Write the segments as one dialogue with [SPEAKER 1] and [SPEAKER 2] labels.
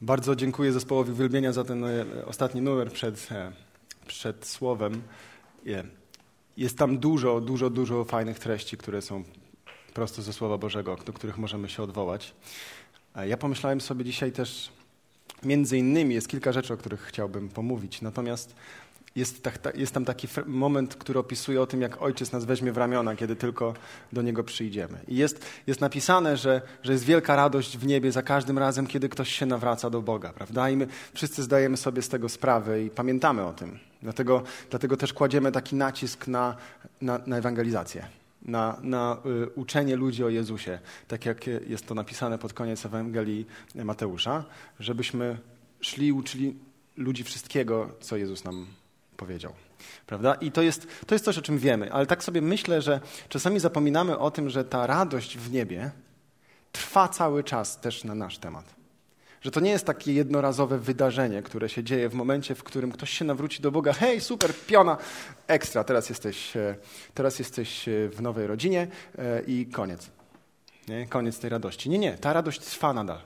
[SPEAKER 1] Bardzo dziękuję zespołowi Uwielbienia za ten e, ostatni numer przed, e, przed słowem. Jest tam dużo, dużo, dużo fajnych treści, które są prosto ze Słowa Bożego, do których możemy się odwołać. Ja pomyślałem sobie dzisiaj też, między innymi jest kilka rzeczy, o których chciałbym pomówić. Natomiast jest, tak, jest tam taki moment, który opisuje o tym, jak ojciec nas weźmie w ramiona, kiedy tylko do niego przyjdziemy. I jest, jest napisane, że, że jest wielka radość w niebie za każdym razem, kiedy ktoś się nawraca do Boga, prawda? I my wszyscy zdajemy sobie z tego sprawę i pamiętamy o tym. Dlatego, dlatego też kładziemy taki nacisk na, na, na ewangelizację. Na, na y, uczenie ludzi o Jezusie, tak jak jest to napisane pod koniec Ewangelii Mateusza, żebyśmy szli i uczyli ludzi wszystkiego, co Jezus nam powiedział. Prawda? I to jest, to jest coś, o czym wiemy, ale tak sobie myślę, że czasami zapominamy o tym, że ta radość w niebie trwa cały czas też na nasz temat. Że to nie jest takie jednorazowe wydarzenie, które się dzieje w momencie, w którym ktoś się nawróci do Boga. Hej, super, piona, ekstra, teraz jesteś, e, teraz jesteś e, w nowej rodzinie e, i koniec. Nie? Koniec tej radości. Nie, nie, ta radość trwa nadal.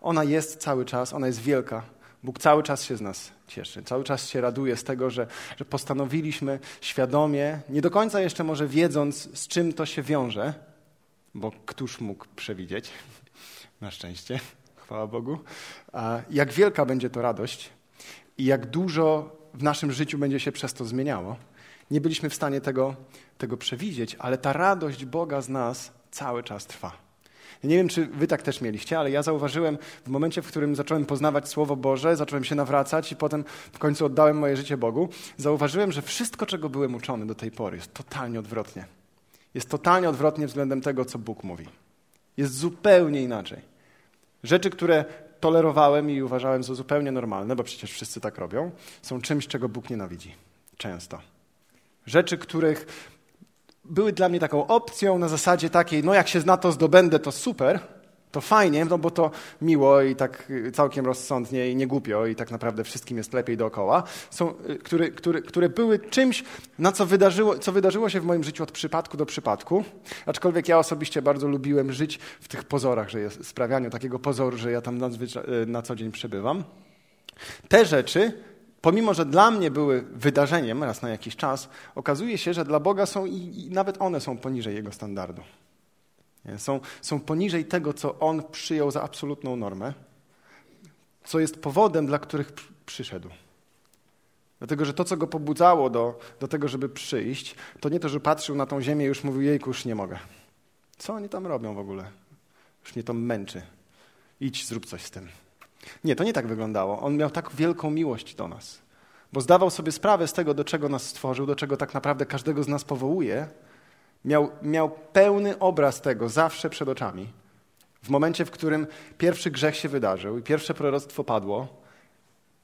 [SPEAKER 1] Ona jest cały czas, ona jest wielka, Bóg cały czas się z nas cieszy, cały czas się raduje z tego, że, że postanowiliśmy świadomie, nie do końca jeszcze może wiedząc, z czym to się wiąże, bo któż mógł przewidzieć, na szczęście, chwała Bogu, jak wielka będzie to radość i jak dużo w naszym życiu będzie się przez to zmieniało. Nie byliśmy w stanie tego, tego przewidzieć, ale ta radość Boga z nas cały czas trwa. Nie wiem, czy wy tak też mieliście, ale ja zauważyłem w momencie, w którym zacząłem poznawać Słowo Boże, zacząłem się nawracać i potem w końcu oddałem moje życie Bogu, zauważyłem, że wszystko, czego byłem uczony do tej pory, jest totalnie odwrotnie. Jest totalnie odwrotnie względem tego, co Bóg mówi. Jest zupełnie inaczej. Rzeczy, które tolerowałem i uważałem za zupełnie normalne, bo przecież wszyscy tak robią, są czymś, czego Bóg nienawidzi. Często. Rzeczy, których były dla mnie taką opcją na zasadzie takiej, no jak się na to zdobędę, to super, to fajnie, no bo to miło i tak całkiem rozsądnie i nie głupio i tak naprawdę wszystkim jest lepiej dookoła, są, y, które, które, które były czymś, na co wydarzyło, co wydarzyło się w moim życiu od przypadku do przypadku, aczkolwiek ja osobiście bardzo lubiłem żyć w tych pozorach, że jest sprawianiu takiego pozoru, że ja tam y, na co dzień przebywam. Te rzeczy pomimo że dla mnie były wydarzeniem raz na jakiś czas, okazuje się, że dla Boga są i, i nawet one są poniżej Jego standardu. Są, są poniżej tego, co On przyjął za absolutną normę, co jest powodem, dla których przyszedł. Dlatego, że to, co go pobudzało do, do tego, żeby przyjść, to nie to, że patrzył na tą ziemię i już mówił, jejku, już nie mogę. Co oni tam robią w ogóle? Już mnie to męczy. Idź, zrób coś z tym. Nie, to nie tak wyglądało. On miał tak wielką miłość do nas, bo zdawał sobie sprawę z tego, do czego nas stworzył, do czego tak naprawdę każdego z nas powołuje. Miał, miał pełny obraz tego zawsze przed oczami. W momencie, w którym pierwszy grzech się wydarzył i pierwsze proroctwo padło,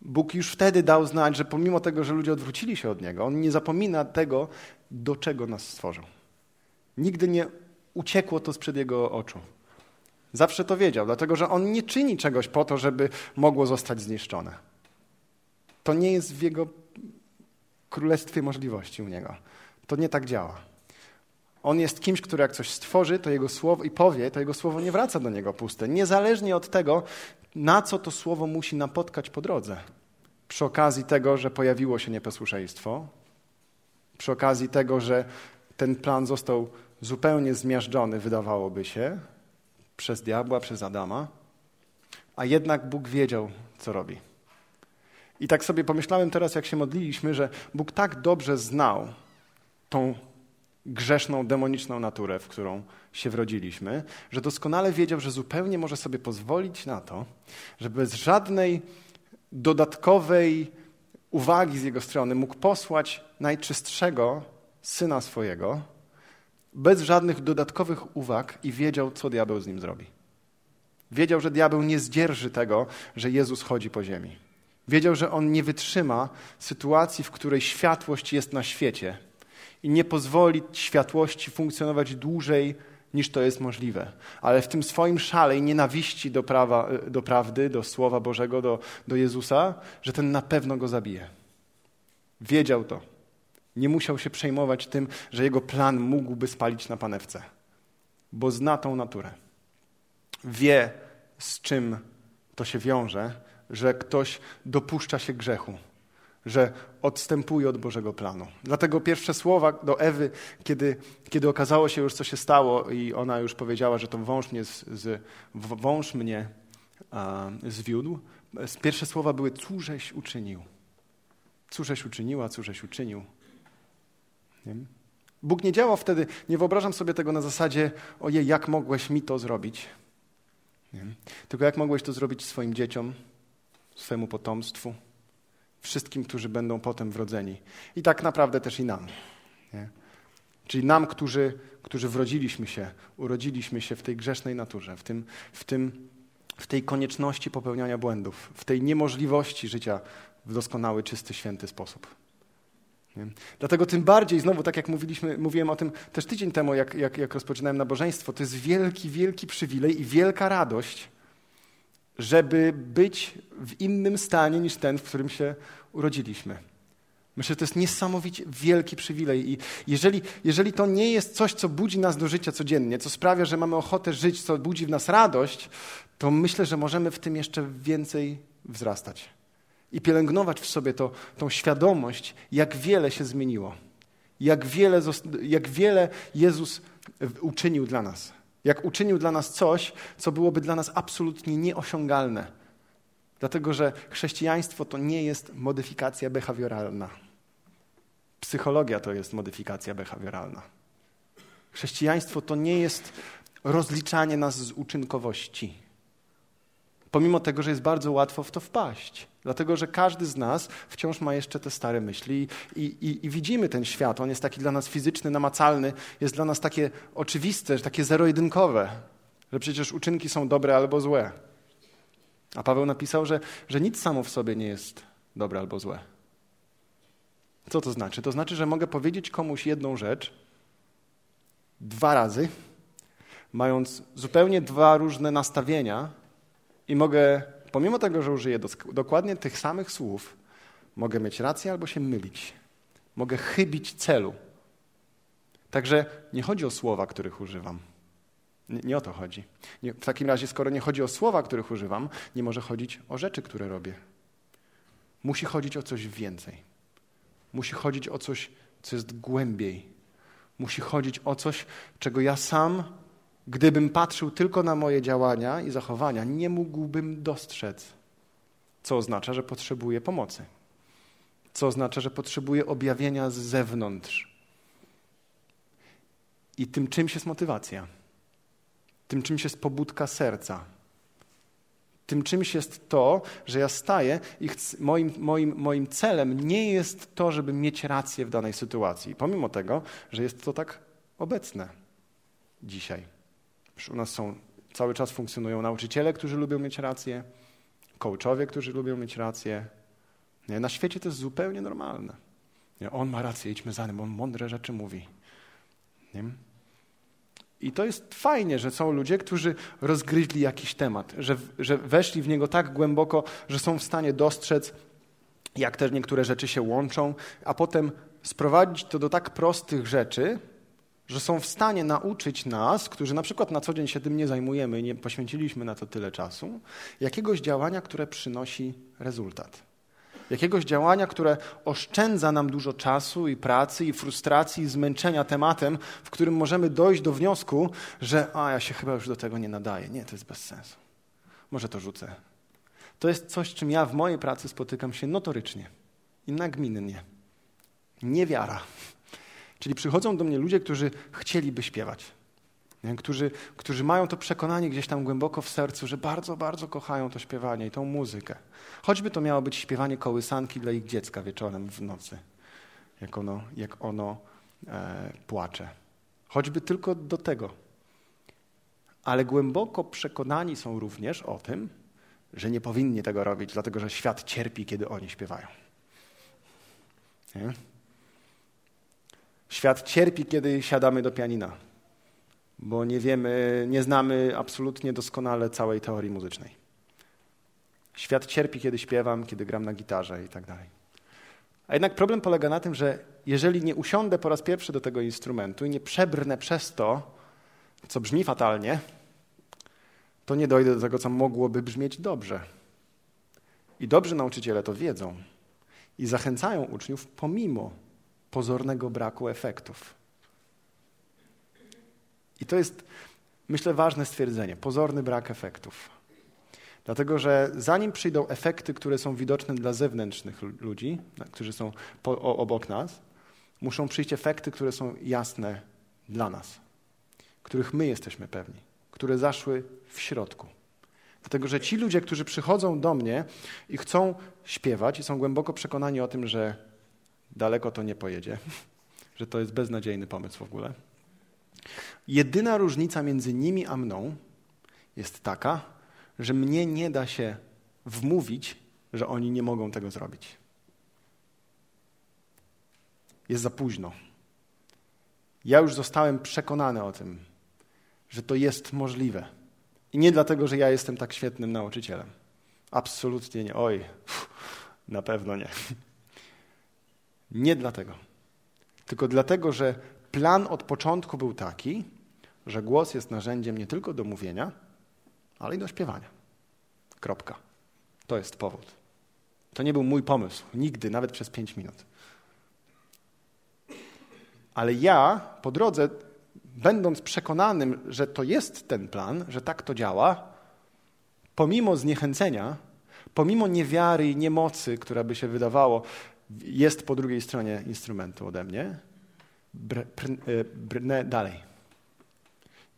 [SPEAKER 1] Bóg już wtedy dał znać, że pomimo tego, że ludzie odwrócili się od Niego, On nie zapomina tego, do czego nas stworzył. Nigdy nie uciekło to sprzed Jego oczu. Zawsze to wiedział, dlatego że on nie czyni czegoś po to, żeby mogło zostać zniszczone. To nie jest w jego królestwie możliwości u niego. To nie tak działa. On jest kimś, który jak coś stworzy, to jego słowo i powie, to jego słowo nie wraca do niego puste. Niezależnie od tego, na co to słowo musi napotkać po drodze. Przy okazji tego, że pojawiło się nieposłuszeństwo, przy okazji tego, że ten plan został zupełnie zmiażdżony, wydawałoby się, przez diabła, przez Adama, a jednak Bóg wiedział, co robi. I tak sobie pomyślałem teraz, jak się modliliśmy, że Bóg tak dobrze znał tą grzeszną, demoniczną naturę, w którą się wrodziliśmy, że doskonale wiedział, że zupełnie może sobie pozwolić na to, że bez żadnej dodatkowej uwagi z jego strony mógł posłać najczystszego syna swojego, bez żadnych dodatkowych uwag i wiedział, co diabeł z nim zrobi. Wiedział, że diabeł nie zdzierży tego, że Jezus chodzi po ziemi. Wiedział, że on nie wytrzyma sytuacji, w której światłość jest na świecie i nie pozwoli światłości funkcjonować dłużej niż to jest możliwe. Ale w tym swoim szale i nienawiści do, prawa, do prawdy, do Słowa Bożego, do, do Jezusa, że ten na pewno go zabije. Wiedział to. Nie musiał się przejmować tym, że jego plan mógłby spalić na panewce, bo zna tą naturę. Wie, z czym to się wiąże, że ktoś dopuszcza się grzechu, że odstępuje od Bożego planu. Dlatego pierwsze słowa do Ewy, kiedy, kiedy okazało się już, co się stało, i ona już powiedziała, że to wąż mnie, z, z, wąż mnie a, zwiódł, pierwsze słowa były: Cóżeś uczynił. Cóżeś uczyniła, cóżeś uczynił. Nie? Bóg nie działał wtedy, nie wyobrażam sobie tego na zasadzie, ojej, jak mogłeś mi to zrobić? Nie? Tylko jak mogłeś to zrobić swoim dzieciom, swojemu potomstwu, wszystkim, którzy będą potem wrodzeni. I tak naprawdę też i nam. Nie? Czyli nam, którzy, którzy wrodziliśmy się, urodziliśmy się w tej grzesznej naturze, w, tym, w, tym, w tej konieczności popełniania błędów, w tej niemożliwości życia w doskonały, czysty, święty sposób. Nie? Dlatego tym bardziej, znowu tak jak mówiliśmy, mówiłem o tym też tydzień temu, jak, jak, jak rozpoczynałem nabożeństwo, to jest wielki, wielki przywilej i wielka radość, żeby być w innym stanie niż ten, w którym się urodziliśmy. Myślę, że to jest niesamowicie wielki przywilej. I jeżeli, jeżeli to nie jest coś, co budzi nas do życia codziennie, co sprawia, że mamy ochotę żyć, co budzi w nas radość, to myślę, że możemy w tym jeszcze więcej wzrastać i pielęgnować w sobie to, tą świadomość, jak wiele się zmieniło, jak wiele, jak wiele Jezus uczynił dla nas. Jak uczynił dla nas coś, co byłoby dla nas absolutnie nieosiągalne. Dlatego, że chrześcijaństwo to nie jest modyfikacja behawioralna. Psychologia to jest modyfikacja behawioralna. Chrześcijaństwo to nie jest rozliczanie nas z uczynkowości. Pomimo tego, że jest bardzo łatwo w to wpaść. Dlatego, że każdy z nas wciąż ma jeszcze te stare myśli i, i, i, widzimy ten świat. On jest taki dla nas fizyczny, namacalny, jest dla nas takie oczywiste, takie zero-jedynkowe, że przecież uczynki są dobre albo złe. A Paweł napisał, że, że nic samo w sobie nie jest dobre albo złe. Co to znaczy? To znaczy, że mogę powiedzieć komuś jedną rzecz dwa razy, mając zupełnie dwa różne nastawienia i mogę pomimo tego, że użyję dokładnie tych samych słów, mogę mieć rację albo się mylić. Mogę chybić celu. Także nie chodzi o słowa, których używam. Nie, nie o to chodzi. Nie, w takim razie, skoro nie chodzi o słowa, których używam, nie może chodzić o rzeczy, które robię. Musi chodzić o coś więcej. Musi chodzić o coś, co jest głębiej. Musi chodzić o coś, czego ja sam Gdybym patrzył tylko na moje działania i zachowania, nie mógłbym dostrzec, co oznacza, że potrzebuję pomocy, co oznacza, że potrzebuję objawienia z zewnątrz. I tym czymś jest motywacja, tym czymś jest pobudka serca. Tym czymś jest to, że ja staję i chcę, moim, moim, moim celem nie jest to, żeby mieć rację w danej sytuacji, pomimo tego, że jest to tak obecne dzisiaj. U nas są, cały czas funkcjonują nauczyciele, którzy lubią mieć rację, coachowie, którzy lubią mieć rację. Nie? Na świecie to jest zupełnie normalne. Nie? On ma rację, idźmy za nim, on mądre rzeczy mówi. Nie? I to jest fajnie, że są ludzie, którzy rozgryźli jakiś temat, że, że weszli w niego tak głęboko, że są w stanie dostrzec, jak też niektóre rzeczy się łączą, a potem sprowadzić to do tak prostych rzeczy, że są w stanie nauczyć nas, którzy na przykład na co dzień się tym nie zajmujemy i nie poświęciliśmy na to tyle czasu, jakiegoś działania, które przynosi rezultat. Jakiegoś działania, które oszczędza nam dużo czasu i pracy, i frustracji, i zmęczenia tematem, w którym możemy dojść do wniosku, że a ja się chyba już do tego nie nadaję. Nie, to jest bez sensu. Może to rzucę. To jest coś, czym ja w mojej pracy spotykam się notorycznie i nagminnie. Niewiara. Czyli przychodzą do mnie ludzie, którzy chcieliby śpiewać. Którzy, którzy mają to przekonanie gdzieś tam głęboko w sercu, że bardzo, bardzo kochają to śpiewanie i tą muzykę. Choćby to miało być śpiewanie kołysanki dla ich dziecka wieczorem w nocy, jak ono, jak ono e, płacze. Choćby tylko do tego. Ale głęboko przekonani są również o tym, że nie powinni tego robić, dlatego że świat cierpi, kiedy oni śpiewają. Nie? Świat cierpi, kiedy siadamy do pianina, bo nie wiemy, nie znamy absolutnie doskonale całej teorii muzycznej. Świat cierpi, kiedy śpiewam, kiedy gram na gitarze i tak dalej. A jednak problem polega na tym, że jeżeli nie usiądę po raz pierwszy do tego instrumentu i nie przebrnę przez to, co brzmi fatalnie, to nie dojdę do tego, co mogłoby brzmieć dobrze. I dobrzy nauczyciele to wiedzą i zachęcają uczniów pomimo pozornego braku efektów. I to jest, myślę, ważne stwierdzenie pozorny brak efektów. Dlatego, że zanim przyjdą efekty, które są widoczne dla zewnętrznych ludzi, którzy są po, obok nas, muszą przyjść efekty, które są jasne dla nas, których my jesteśmy pewni, które zaszły w środku. Dlatego, że ci ludzie, którzy przychodzą do mnie i chcą śpiewać i są głęboko przekonani o tym, że daleko to nie pojedzie, że to jest beznadziejny pomysł w ogóle. Jedyna różnica między nimi a mną jest taka, że mnie nie da się wmówić, że oni nie mogą tego zrobić. Jest za późno. Ja już zostałem przekonany o tym, że to jest możliwe. I nie dlatego, że ja jestem tak świetnym nauczycielem. Absolutnie nie. Oj, na pewno nie. Nie dlatego. Tylko dlatego, że plan od początku był taki, że głos jest narzędziem nie tylko do mówienia, ale i do śpiewania. Kropka. To jest powód. To nie był mój pomysł. Nigdy, nawet przez pięć minut. Ale ja po drodze, będąc przekonanym, że to jest ten plan, że tak to działa, pomimo zniechęcenia, pomimo niewiary i niemocy, która by się wydawało, jest po drugiej stronie instrumentu ode mnie, e, brnę dalej.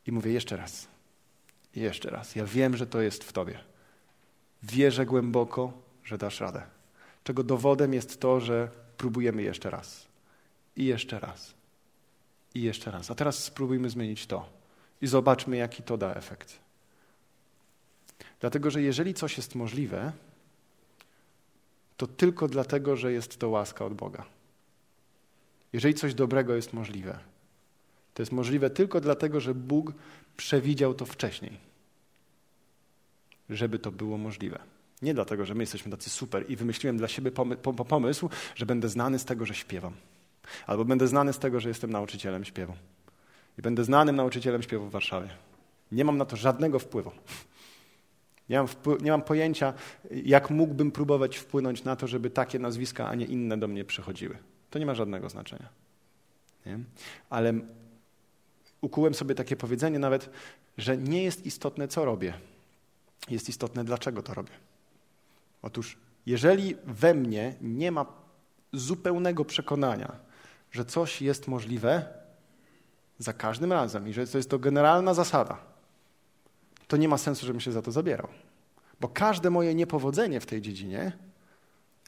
[SPEAKER 1] I mówię jeszcze raz. Jeszcze raz. Ja wiem, że to jest w Tobie. Wierzę głęboko, że dasz radę. Czego dowodem jest to, że próbujemy jeszcze raz. I jeszcze raz. I jeszcze raz. A teraz spróbujmy zmienić to. I zobaczmy, jaki to da efekt. Dlatego, że jeżeli coś jest możliwe, to tylko dlatego, że jest to łaska od Boga. Jeżeli coś dobrego jest możliwe, to jest możliwe tylko dlatego, że Bóg przewidział to wcześniej, żeby to było możliwe. Nie dlatego, że my jesteśmy tacy super i wymyśliłem dla siebie pomysł, że będę znany z tego, że śpiewam. Albo będę znany z tego, że jestem nauczycielem śpiewu. I będę znanym nauczycielem śpiewu w Warszawie. Nie mam na to żadnego wpływu. Nie mam, nie mam, pojęcia, jak mógłbym próbować wpłynąć na to, żeby takie nazwiska, a nie inne do mnie przychodziły. To nie ma żadnego znaczenia. Nie? Ale ukułem sobie takie powiedzenie nawet, że nie jest istotne, co robię. Jest istotne, dlaczego to robię. Otóż, jeżeli we mnie nie ma zupełnego przekonania, że coś jest możliwe za każdym razem i że to jest to generalna zasada, to nie ma sensu, żebym się za to zabierał. Bo każde moje niepowodzenie w tej dziedzinie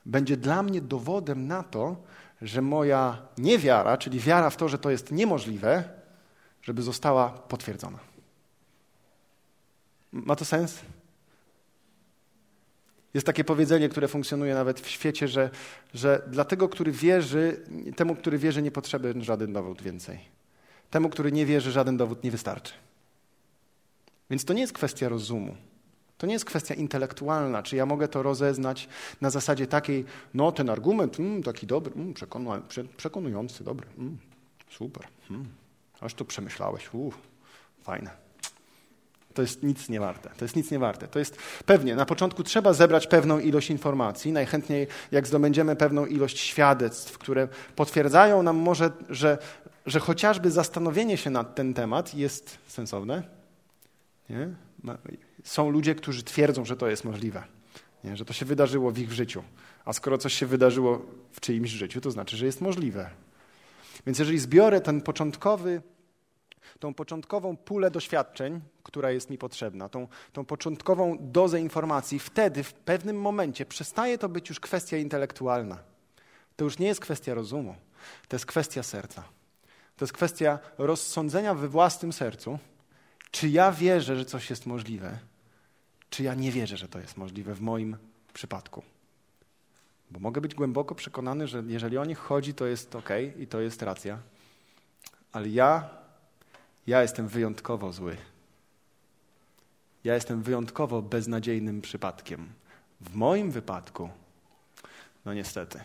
[SPEAKER 1] będzie dla mnie dowodem na to, że moja niewiara, czyli wiara w to, że to jest niemożliwe, żeby została potwierdzona. Ma to sens? Jest takie powiedzenie, które funkcjonuje nawet w świecie, że, że dla tego, który wierzy, temu, który wierzy, nie potrzebny żaden dowód więcej. Temu, który nie wierzy, żaden dowód nie wystarczy. Więc to nie jest kwestia rozumu. To nie jest kwestia intelektualna, czy ja mogę to rozeznać na zasadzie takiej, no ten argument, mm, taki dobry, mm, przekonujący, dobry, mm, super, mm, aż to przemyślałeś, fajne to jest nic nie warte. To jest nic nie warte. To jest pewnie, na początku trzeba zebrać pewną ilość informacji, najchętniej jak zdobędziemy pewną ilość świadectw, które potwierdzają nam może, że, że chociażby zastanowienie się nad ten temat jest sensowne. Nie? Są ludzie, którzy twierdzą, że to jest możliwe, nie? że to się wydarzyło w ich życiu. A skoro coś się wydarzyło w czyimś życiu, to znaczy, że jest możliwe. Więc jeżeli zbiorę ten początkowy tą początkową pulę doświadczeń, która jest mi potrzebna, tą, tą początkową dozę informacji, wtedy w pewnym momencie przestaje to być już kwestia intelektualna. To już nie jest kwestia rozumu, to jest kwestia serca. To jest kwestia rozsądzenia we własnym sercu, czy ja wierzę, że coś jest możliwe, czy ja nie wierzę, że to jest możliwe w moim przypadku. Bo mogę być głęboko przekonany, że jeżeli o nich chodzi, to jest ok i to jest racja, ale ja ja jestem wyjątkowo zły. Ja jestem wyjątkowo beznadziejnym przypadkiem. W moim wypadku, no niestety.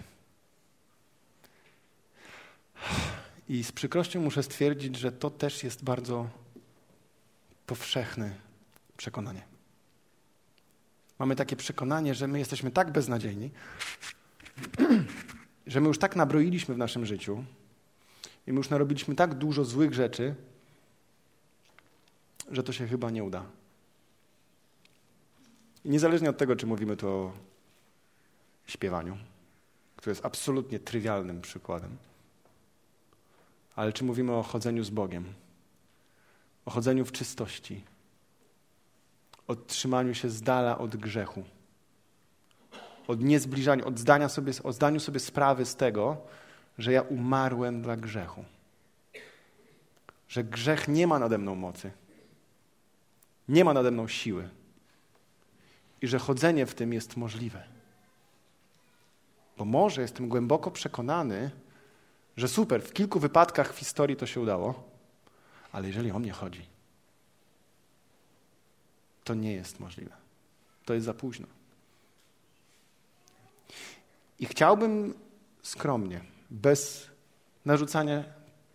[SPEAKER 1] I z przykrością muszę stwierdzić, że to też jest bardzo powszechne przekonanie. Mamy takie przekonanie, że my jesteśmy tak beznadziejni, że my już tak nabroiliśmy w naszym życiu i my już narobiliśmy tak dużo złych rzeczy, że to się chyba nie uda. I niezależnie od tego, czy mówimy tu o śpiewaniu, które jest absolutnie trywialnym przykładem, ale czy mówimy o chodzeniu z Bogiem, o chodzeniu w czystości, o trzymaniu się z dala od grzechu, od niezbliżania, od zdania sobie, o zdaniu sobie sprawy z tego, że ja umarłem dla grzechu. Że grzech nie ma nade mną mocy, nie ma nade mną siły i że chodzenie w tym jest możliwe. Bo może jestem głęboko przekonany, że super, w kilku wypadkach w historii to się udało, ale jeżeli o mnie chodzi, to nie jest możliwe. To jest za późno. I chciałbym skromnie, bez narzucania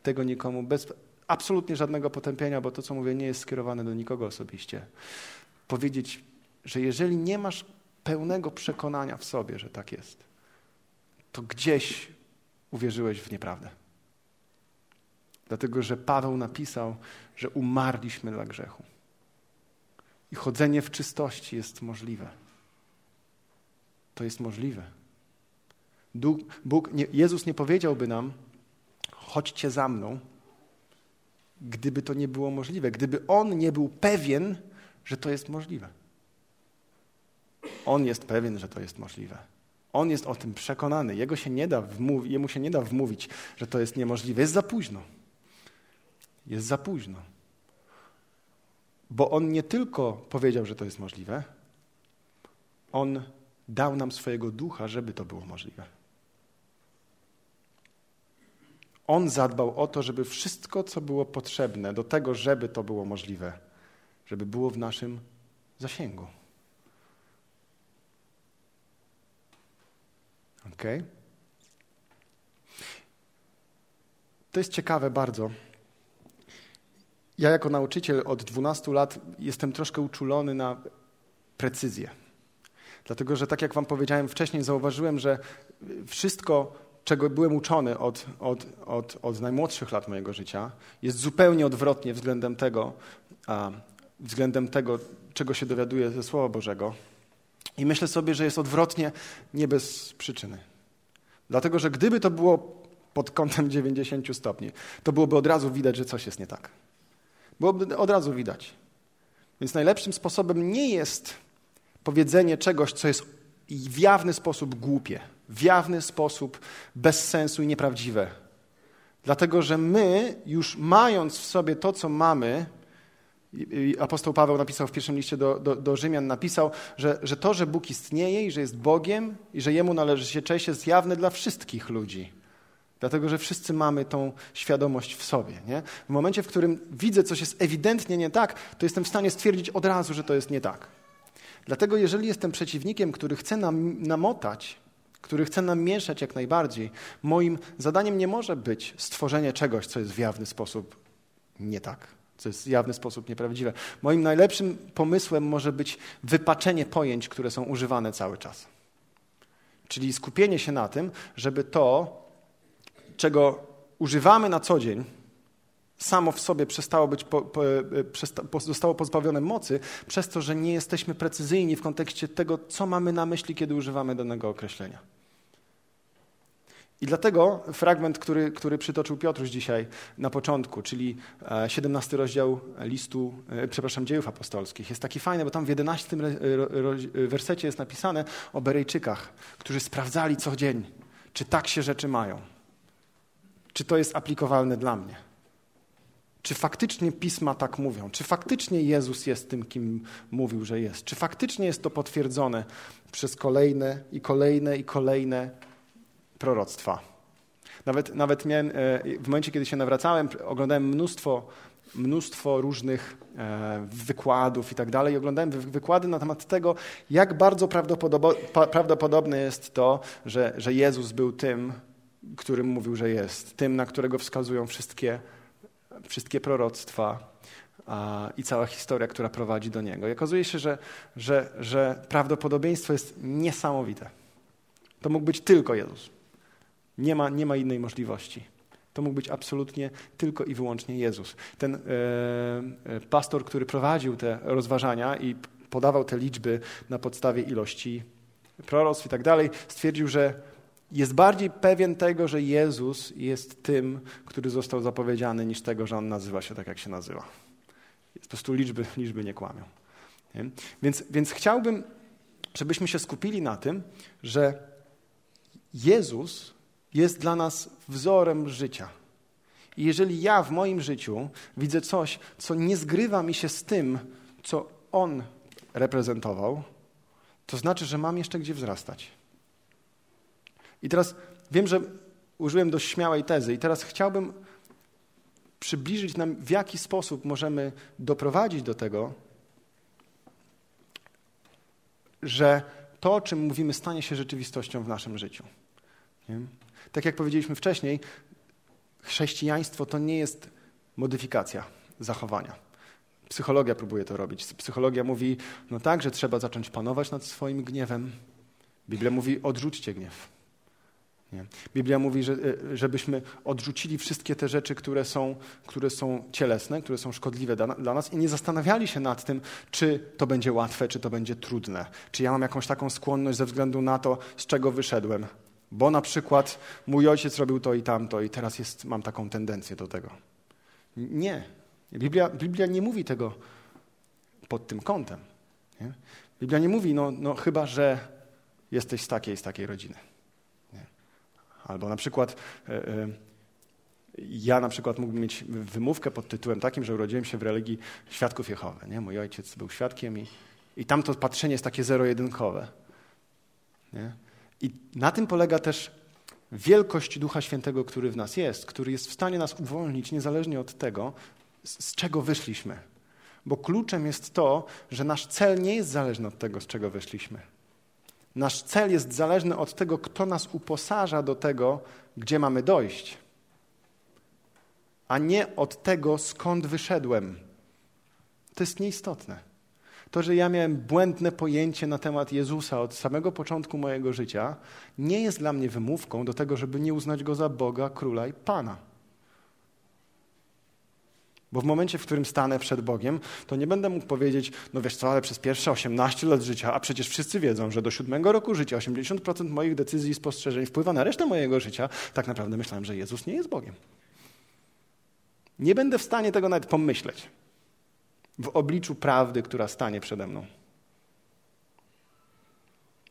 [SPEAKER 1] tego nikomu, bez absolutnie żadnego potępienia, bo to, co mówię, nie jest skierowane do nikogo osobiście, powiedzieć, że jeżeli nie masz pełnego przekonania w sobie, że tak jest, to gdzieś uwierzyłeś w nieprawdę. Dlatego, że Paweł napisał, że umarliśmy dla grzechu. I chodzenie w czystości jest możliwe. To jest możliwe. Bóg, nie, Jezus nie powiedziałby nam, chodźcie za mną, gdyby to nie było możliwe, gdyby On nie był pewien, że to jest możliwe. On jest pewien, że to jest możliwe. On jest o tym przekonany. Jego się nie da jemu się nie da wmówić, że to jest niemożliwe. Jest za późno. Jest za późno. Bo on nie tylko powiedział, że to jest możliwe, on dał nam swojego ducha, żeby to było możliwe. On zadbał o to, żeby wszystko, co było potrzebne do tego, żeby to było możliwe, żeby było w naszym zasięgu. Ok? To jest ciekawe bardzo. Ja jako nauczyciel od 12 lat jestem troszkę uczulony na precyzję. Dlatego, że tak jak wam powiedziałem wcześniej, zauważyłem, że wszystko, czego byłem uczony od, od, od, od najmłodszych lat mojego życia, jest zupełnie odwrotnie względem tego, a, względem tego, czego się dowiaduję ze Słowa Bożego. I myślę sobie, że jest odwrotnie nie bez przyczyny. Dlatego, że gdyby to było pod kątem 90 stopni, to byłoby od razu widać, że coś jest nie tak. Byłoby od razu widać. Więc najlepszym sposobem nie jest powiedzenie czegoś, co jest w jawny sposób głupie, w jawny sposób bez sensu i nieprawdziwe. Dlatego, że my, już mając w sobie to, co mamy, apostoł Paweł napisał w pierwszym liście do, do, do Rzymian, napisał, że, że to, że Bóg istnieje i że jest Bogiem i że Jemu należy się cześć, jest jawne dla wszystkich ludzi. Dlatego, że wszyscy mamy tą świadomość w sobie. Nie? W momencie, w którym widzę coś jest ewidentnie nie tak, to jestem w stanie stwierdzić od razu, że to jest nie tak. Dlatego, jeżeli jestem przeciwnikiem, który chce nam namotać, który chce nam mieszać jak najbardziej, moim zadaniem nie może być stworzenie czegoś, co jest w jawny sposób nie tak, co jest w jawny sposób nieprawdziwe. Moim najlepszym pomysłem może być wypaczenie pojęć, które są używane cały czas. Czyli skupienie się na tym, żeby to, czego używamy na co dzień, samo w sobie przestało być, po, po, przesta, zostało pozbawione mocy, przez to, że nie jesteśmy precyzyjni w kontekście tego, co mamy na myśli, kiedy używamy danego określenia. I dlatego fragment, który, który przytoczył Piotruś dzisiaj na początku, czyli 17 e, rozdział listu, e, przepraszam, dziejów apostolskich, jest taki fajny, bo tam w 11 wersecie jest napisane o Berejczykach, którzy sprawdzali co dzień, czy tak się rzeczy mają. Czy to jest aplikowalne dla mnie? Czy faktycznie pisma tak mówią? Czy faktycznie Jezus jest tym, kim mówił, że jest? Czy faktycznie jest to potwierdzone przez kolejne i kolejne i kolejne proroctwa? Nawet, nawet miałem, e, w momencie, kiedy się nawracałem, oglądałem mnóstwo, mnóstwo różnych e, wykładów i tak dalej. Oglądałem wykłady na temat tego, jak bardzo prawdopodobne jest to, że, że Jezus był tym, którym mówił, że jest, tym, na którego wskazują wszystkie, wszystkie proroctwa. a, i cała historia, która prowadzi do niego. I okazuje się, że, że, że prawdopodobieństwo jest niesamowite. To mógł być tylko Jezus. Nie ma, nie ma innej możliwości. To mógł być absolutnie tylko i wyłącznie Jezus. Ten e, e, pastor, który prowadził te rozważania i podawał te liczby na podstawie ilości proroctw i tak dalej, stwierdził, że jest bardziej pewien tego, że Jezus jest tym, który został zapowiedziany, niż tego, że on nazywa się tak, jak się nazywa. Po prostu liczby, liczby nie kłamią. Nie? Więc, więc chciałbym, żebyśmy się skupili na tym, że Jezus jest dla nas wzorem życia. I jeżeli ja w moim życiu widzę coś, co nie zgrywa mi się z tym, co On reprezentował, to znaczy, że mam jeszcze gdzie wzrastać. I teraz wiem, że użyłem dość śmiałej tezy, i teraz chciałbym przybliżyć nam, w jaki sposób możemy doprowadzić do tego, że to, o czym mówimy, stanie się rzeczywistością w naszym życiu. Nie? Tak jak powiedzieliśmy wcześniej, chrześcijaństwo to nie jest modyfikacja zachowania. Psychologia próbuje to robić. Psychologia mówi, no tak, że trzeba zacząć panować nad swoim gniewem. Biblia mówi, odrzućcie gniew. Nie. Biblia mówi, że, e, żebyśmy odrzucili wszystkie te rzeczy, które są, które są cielesne, które są szkodliwe dla, dla, nas i nie zastanawiali się nad tym, czy to będzie łatwe, czy to będzie trudne. Czy ja mam jakąś taką skłonność ze względu na to, z czego wyszedłem. Bo na przykład mój ojciec robił to i tamto i teraz jest, mam taką tendencję do tego. Nie. Biblia, Biblia nie mówi tego pod tym kątem. Nie? Biblia nie mówi, no, no chyba, że jesteś z takiej, z takiej rodziny. Albo na przykład e, e, ja na przykład mógłbym mieć wymówkę pod tytułem takim, że urodziłem się w religii świadków Jehowy. Nie? Mój ojciec był świadkiem i, i tam to patrzenie jest takie zero-jedynkowe. Nie? I na tym polega też wielkość Ducha Świętego, który w nas jest, który jest w stanie nas uwolnić niezależnie od tego, z, z czego wyszliśmy. Bo kluczem jest to, że nasz cel nie jest zależny od tego, z czego wyszliśmy. Nasz cel jest zależny od tego, kto nas uposaża do tego, gdzie mamy dojść, a nie od tego, skąd wyszedłem. To jest nieistotne. To, że ja miałem błędne pojęcie na temat Jezusa od samego początku mojego życia, nie jest dla mnie wymówką do tego, żeby nie uznać go za Boga, króla i Pana. Bo w momencie, w którym stanę przed Bogiem, to nie będę mógł powiedzieć, no wiesz co, ale przez pierwsze 18 lat życia, a przecież wszyscy wiedzą, że do siódmego roku życia 80% moich decyzji i spostrzeżeń wpływa na resztę mojego życia, tak naprawdę myślałem, że Jezus nie jest Bogiem. Nie będę w stanie tego nawet pomyśleć w obliczu prawdy, która stanie przede mną.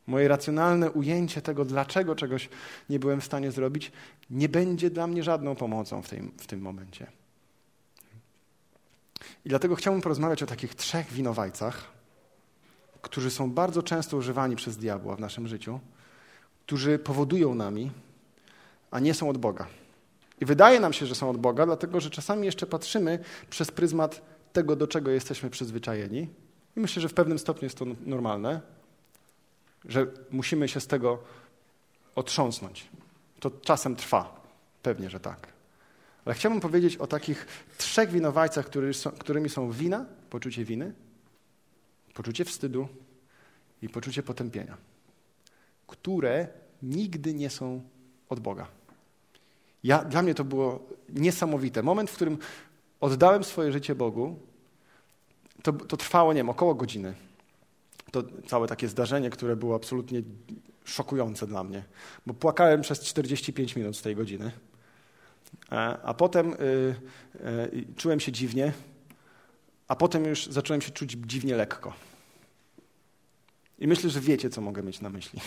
[SPEAKER 1] Moje racjonalne ujęcie tego, dlaczego czegoś nie byłem w stanie zrobić, nie będzie dla mnie żadną pomocą w tym, w tym momencie. I dlatego chciałbym porozmawiać o takich trzech winowajcach, którzy są bardzo często używani przez diabła w naszym życiu, którzy powodują nami, a nie są od Boga. I wydaje nam się, że są od Boga, dlatego że czasami jeszcze patrzymy przez pryzmat tego, do czego jesteśmy przyzwyczajeni. I myślę, że w pewnym stopniu jest to normalne, że musimy się z tego otrząsnąć. To czasem trwa. Pewnie, że tak. Ale chciałbym powiedzieć o takich trzech winowajcach, którymi są wina, poczucie winy, poczucie wstydu i poczucie potępienia, które nigdy nie są od Boga. Ja, dla mnie to było niesamowite. Moment, w którym oddałem swoje życie Bogu, to, to trwało, nie wiem, około godziny. To całe takie zdarzenie, które było absolutnie szokujące dla mnie, bo płakałem przez 45 minut z tej godziny. A potem y, y, czułem się dziwnie, a potem już zacząłem się czuć dziwnie lekko. I myślę, że wiecie, co mogę mieć na myśli.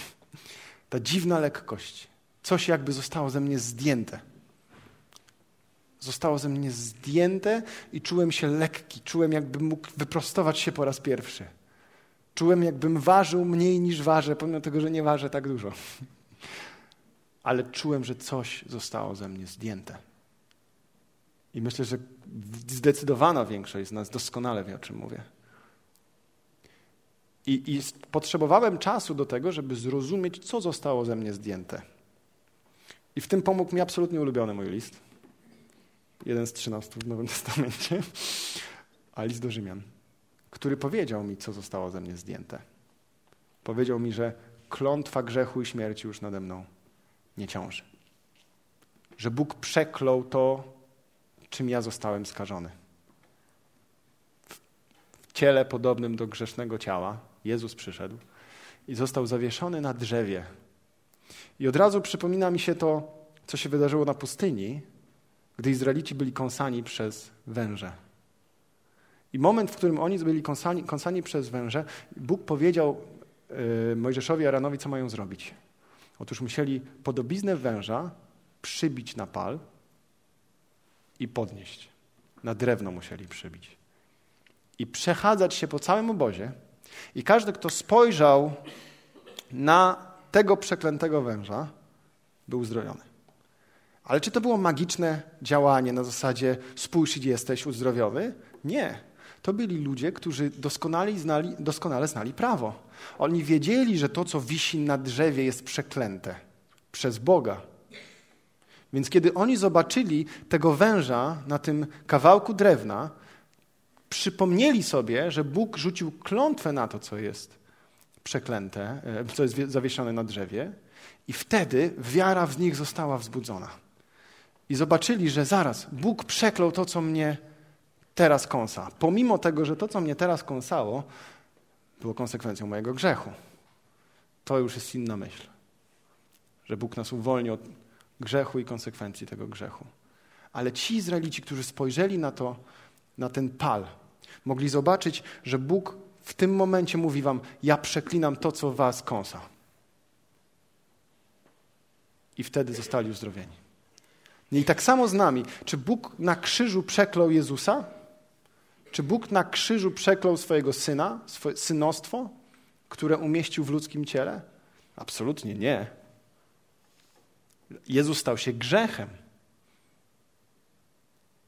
[SPEAKER 1] Ta dziwna lekkość, coś jakby zostało ze mnie zdjęte. Zostało ze mnie zdjęte i czułem się lekki, czułem jakbym mógł wyprostować się po raz pierwszy. Czułem jakbym ważył mniej niż ważę, pomimo tego, że nie ważę tak dużo ale czułem, że coś zostało ze mnie zdjęte. I myślę, że zdecydowana większość z nas doskonale wie, o czym mówię. I, I, potrzebowałem czasu do tego, żeby zrozumieć, co zostało ze mnie zdjęte. I w tym pomógł mi absolutnie ulubiony mój list. Jeden z trzynastu w Nowym Testamencie. a list do Rzymian, który powiedział mi, co zostało ze mnie zdjęte. Powiedział mi, że klątwa grzechu i śmierci już nade mną nie ciąży. Że Bóg przeklął to, czym ja zostałem skażony. W ciele podobnym do grzesznego ciała Jezus przyszedł i został zawieszony na drzewie. I od razu przypomina mi się to, co się wydarzyło na pustyni, gdy Izraelici byli kąsani przez węże. I moment, w którym oni byli kąsani, kąsani przez węże, Bóg powiedział yy, Mojżeszowi i Aranowi, co mają zrobić. Otóż musieli podobiznę węża przybić na pal i podnieść. Na drewno musieli przybić. I przechadzać się po całym obozie. I każdy, kto spojrzał na tego przeklętego węża, był uzdrowiony. Ale czy to było magiczne działanie na zasadzie spójrz, jesteś uzdrowiony? Nie. To byli ludzie, którzy doskonale znali, doskonale znali prawo. Oni wiedzieli, że to, co wisi na drzewie, jest przeklęte przez Boga. Więc kiedy oni zobaczyli tego węża na tym kawałku drewna, przypomnieli sobie, że Bóg rzucił klątwę na to, co jest przeklęte, e, co jest zawieszone na drzewie, i wtedy wiara w nich została wzbudzona. I zobaczyli, że zaraz Bóg przeklął to, co mnie teraz kąsa. Pomimo tego, że to, co mnie teraz kąsało, było konsekwencją mojego grzechu. To już jest inna myśl. Że Bóg nas uwolni od grzechu i konsekwencji tego grzechu. Ale ci Izraelici, którzy spojrzeli na to, na ten pal, mogli zobaczyć, że Bóg w tym momencie mówi wam: Ja przeklinam to, co was kąsa. I wtedy zostali uzdrowieni. I tak samo z nami. Czy Bóg na krzyżu przeklął Jezusa? Czy Bóg na krzyżu przeklął swojego syna, swoje synostwo, które umieścił w ludzkim ciele? Absolutnie nie. Jezus stał się grzechem.